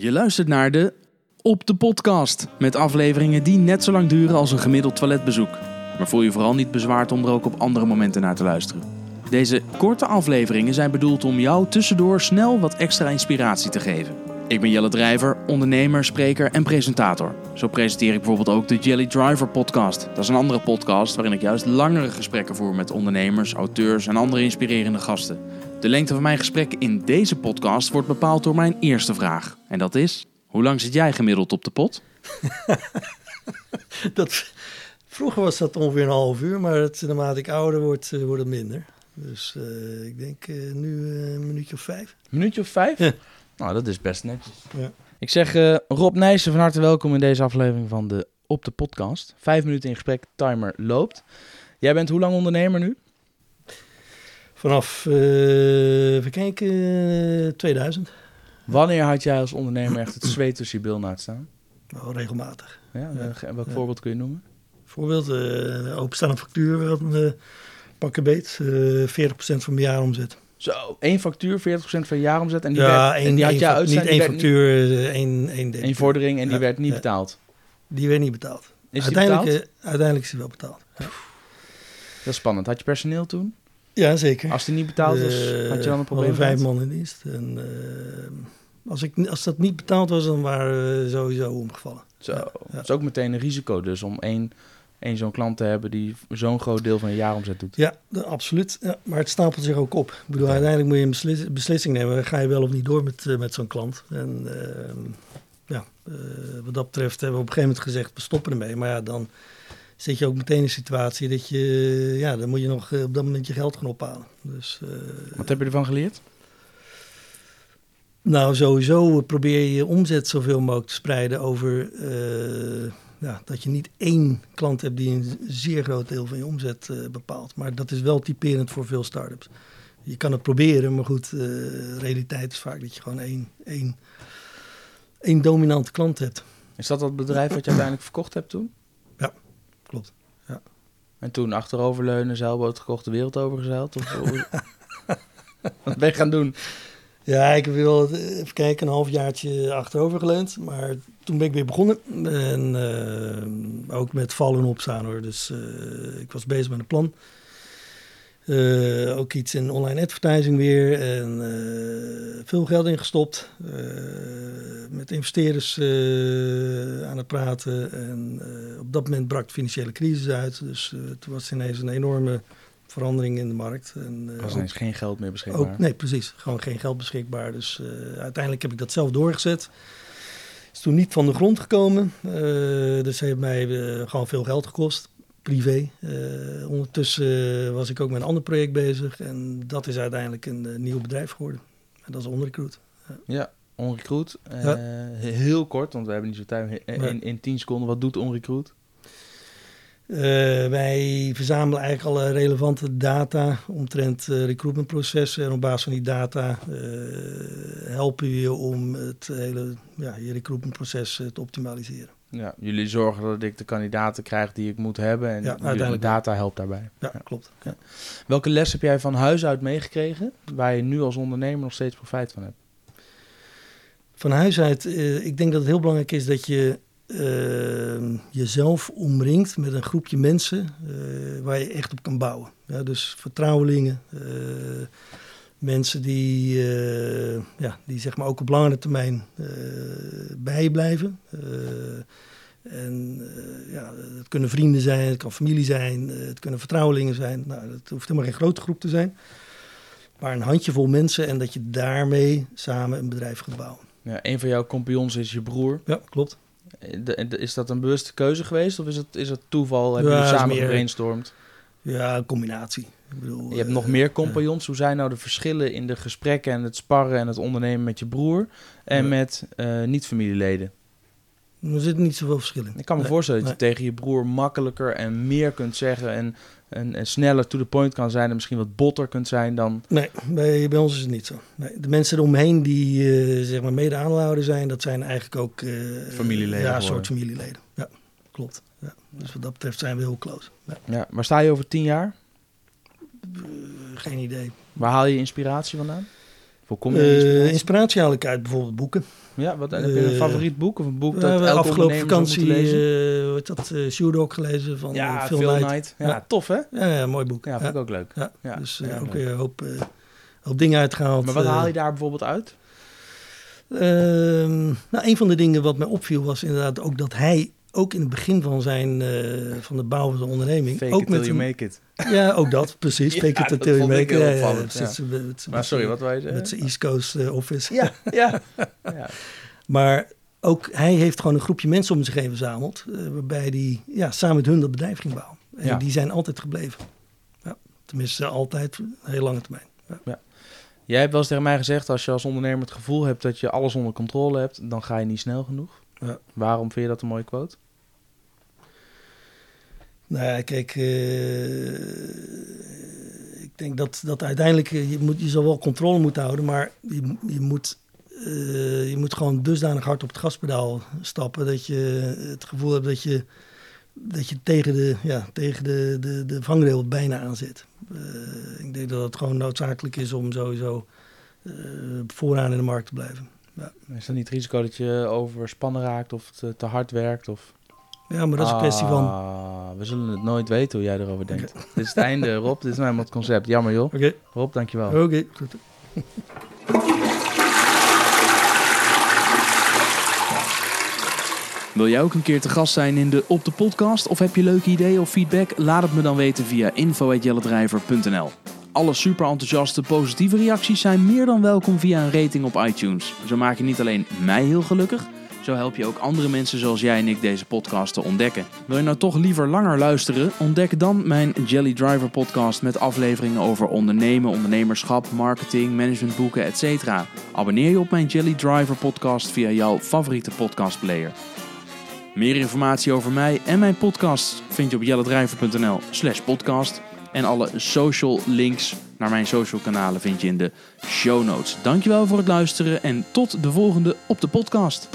Je luistert naar de Op de Podcast. Met afleveringen die net zo lang duren als een gemiddeld toiletbezoek. Maar voel je vooral niet bezwaard om er ook op andere momenten naar te luisteren. Deze korte afleveringen zijn bedoeld om jou tussendoor snel wat extra inspiratie te geven. Ik ben Jelle Drijver, ondernemer, spreker en presentator. Zo presenteer ik bijvoorbeeld ook de Jelly Driver podcast. Dat is een andere podcast waarin ik juist langere gesprekken voer met ondernemers, auteurs en andere inspirerende gasten. De lengte van mijn gesprek in deze podcast wordt bepaald door mijn eerste vraag. En dat is, hoe lang zit jij gemiddeld op de pot? dat, vroeger was dat ongeveer een half uur, maar het, naarmate ik ouder word, uh, wordt het minder. Dus uh, ik denk uh, nu een minuutje of vijf. Een minuutje of vijf? Ja. Nou, dat is best netjes. Ja. Ik zeg Rob Nijssen van harte welkom in deze aflevering van de Op de Podcast. Vijf minuten in gesprek, timer loopt. Jij bent hoe lang ondernemer nu? Vanaf, uh, even kijken, 2000. Wanneer had jij als ondernemer echt het zweet tussen je bil na staan? Oh, regelmatig. Ja, ja. Welk voorbeeld kun je noemen? Voorbeeld, uh, openstaande factuur, wat een pakken beet, uh, 40% van mijn jaaromzet. Zo, één factuur, 40% van je jaaromzet en die, ja, werd, één, en die had je Niet één factuur, één, één, één vordering en die werd niet betaald. Die werd niet betaald. Is uiteindelijk, betaald? uiteindelijk is die wel betaald. Dat is spannend. Had je personeel toen? Ja, zeker. Als die niet betaald was, had je dan een probleem? Vijf man in dienst. En, uh, als, ik, als dat niet betaald was, dan waren we sowieso omgevallen. Zo. Ja, ja. Dat is ook meteen een risico dus om één, één zo'n klant te hebben die zo'n groot deel van je jaaromzet doet. Ja, absoluut. Ja, maar het stapelt zich ook op. Ik bedoel, uiteindelijk moet je een beslis, beslissing nemen. Ga je wel of niet door met, uh, met zo'n klant? En uh, ja, wat dat betreft hebben we op een gegeven moment gezegd, we stoppen ermee. Maar ja, dan zit je ook meteen in een situatie dat je, ja, dan moet je nog op dat moment je geld gaan ophalen. Dus, Wat heb je ervan geleerd? Nou, sowieso probeer je je omzet zoveel mogelijk te spreiden over uh, ja, dat je niet één klant hebt die een zeer groot deel van je omzet uh, bepaalt. Maar dat is wel typerend voor veel start-ups. Je kan het proberen, maar goed, de realiteit is vaak dat je gewoon één, één, één dominante klant hebt. Is dat dat bedrijf wat je uiteindelijk verkocht hebt toen? Ja, klopt. Ja. En toen achteroverleunen, zeilboot gekocht, de wereld overgezeild? Of, wat ben je gaan doen? Ja, ik wil even kijken, een halfjaartje achterovergeleund. Maar toen ben ik weer begonnen. En uh, ook met vallen en opstaan hoor. Dus uh, ik was bezig met een plan. Ook iets in online advertising weer. En veel geld ingestopt. met investeerders aan het praten. En op dat moment brak de financiële crisis uit. Dus toen was ineens een enorme verandering in de markt. En, uh, was ineens geen geld meer beschikbaar? Ook, nee, precies. Gewoon geen geld beschikbaar. Dus uh, uiteindelijk heb ik dat zelf doorgezet. Is toen niet van de grond gekomen. Uh, dus heeft mij gewoon veel geld gekost. Privé. ondertussen was ik ook met een ander project bezig. En dat is uiteindelijk een nieuw bedrijf geworden. En dat is OnRecruit. Ja, ja OnRecruit. Ja. Heel kort, want we hebben niet zo tijd. In, in 10 seconden, wat doet OnRecruit? Uh, wij verzamelen eigenlijk alle relevante data omtrent uh, recruitmentprocessen. En op basis van die data uh, helpen we je om het hele ja, je recruitmentproces te optimaliseren. Ja, jullie zorgen dat ik de kandidaten krijg die ik moet hebben en ja, uiteindelijk data helpt daarbij. Ja, ja. klopt. Ja. Welke les heb jij van huis uit meegekregen waar je nu als ondernemer nog steeds profijt van hebt? Van huis uit, ik denk dat het heel belangrijk is dat je uh, jezelf omringt met een groepje mensen uh, waar je echt op kan bouwen. Ja, dus vertrouwelingen, uh, mensen die, ja, die zeg maar ook op langere termijn bij je blijven. en ja, het kunnen vrienden zijn, het kan familie zijn, het kunnen vertrouwelingen zijn. Nou, het hoeft helemaal geen grote groep te zijn. Maar een handjevol mensen en dat je daarmee samen een bedrijf gaat bouwen. Ja, een van jouw compagnons is je broer. Ja, klopt. Is dat een bewuste keuze geweest of is het, is het toeval? Hebben jullie samen meer, gebrainstormd? Ja, een combinatie. Ik bedoel, je hebt nog meer compagnons. Hoe zijn nou de verschillen in de gesprekken en het sparren en het ondernemen met je broer en met uh, niet-familieleden? Er zitten niet zoveel verschillen. Ik kan me nee, voorstellen dat je tegen je broer makkelijker en meer kunt zeggen en, en, en, sneller to the point kan zijn en misschien wat botter kunt zijn dan... Nee, bij, bij ons is het niet zo. Nee, de mensen eromheen die uh, zeg maar mede aanhouden zijn, dat zijn eigenlijk ook... Uh, familieleden. Ja, een soort familieleden. Ja, klopt. Ja. Dus wat dat betreft zijn we heel close. Ja. ja waar sta je over tien jaar? geen idee. Waar haal je inspiratie vandaan? Hoe kom je Eh, inspiratie? inspiratie haal ik uit bijvoorbeeld boeken. Ja, wat, heb je een eh, favoriet boek of een boek We dat elke afgelopen vakantie lezen? eh, wat dat, uh, gelezen van ja, Phil, Phil Knight. Knight. Ja, Ja. tof hè? Ja, ja, mooi boek. Ja, vind ik ook leuk. Ja, dus ook weer een hoop, hoop dingen uitgehaald. Maar wat haal je daar bijvoorbeeld uit? Ehm, nou, een van de dingen wat mij opviel was inderdaad ook dat hij ook in het begin van zijn eh, van de bouw van zijn onderneming Fake ook it till met you make it. ja ook dat precies Ja, fake it dat until you make it Ja, ja, met ja. Maar sorry, wat wij met zijn East Coast eh, office Ja, ja. ja. maar ook hij heeft gewoon een groepje mensen om zich heen verzameld eh, waarbij hij ja, samen met hun dat bedrijf ging bouwen en Ja. die zijn altijd gebleven ja, tenminste altijd een heel lange termijn ja. Jij hebt wel eens tegen mij gezegd, als je als ondernemer het gevoel hebt dat je alles onder controle hebt, dan ga je niet snel genoeg. Ja. Waarom vind je dat een mooie quote? Nou ja, kijk, eh, ik denk dat, dat uiteindelijk, eh, je, moet, je zal wel controle moeten houden, maar je, je, moet, eh, je moet gewoon dusdanig hard op het gaspedaal stappen dat je het gevoel hebt dat je, dat je tegen de, ja, tegen de, de, de vangrail bijna aan zit. Ik denk dat het gewoon noodzakelijk is om sowieso vooraan in de markt te blijven. Is dat niet het risico dat je overspannen raakt of te, te hard werkt? Of... Ja, maar dat is een kwestie van... Ah, We zullen het nooit weten hoe jij erover denkt. dit is het einde, Rob. Dit is nou helemaal het concept. Jammer joh. Oké, Rob, dankjewel. oké, goed. Wil jij ook een keer te gast zijn in de Op de Podcast? Of heb je leuke ideeën of feedback? Laat het me dan weten via info.jelledrijver.nl Alle super enthousiaste positieve reacties zijn meer dan welkom via een rating op iTunes. Zo maak je niet alleen mij heel gelukkig, zo help je ook andere mensen zoals jij en ik deze podcast te ontdekken. Wil je nou toch liever langer luisteren? Ontdek dan mijn Jelly Driver podcast met afleveringen over ondernemen, ondernemerschap, marketing, managementboeken, etc. Abonneer je op mijn Jelly Driver podcast via jouw favoriete podcastplayer. Meer informatie over mij en mijn podcast vind je op jellendrijver.nl slash podcast. En alle social links naar mijn social kanalen vind je in de show notes. Dankjewel voor het luisteren en tot de volgende op de podcast.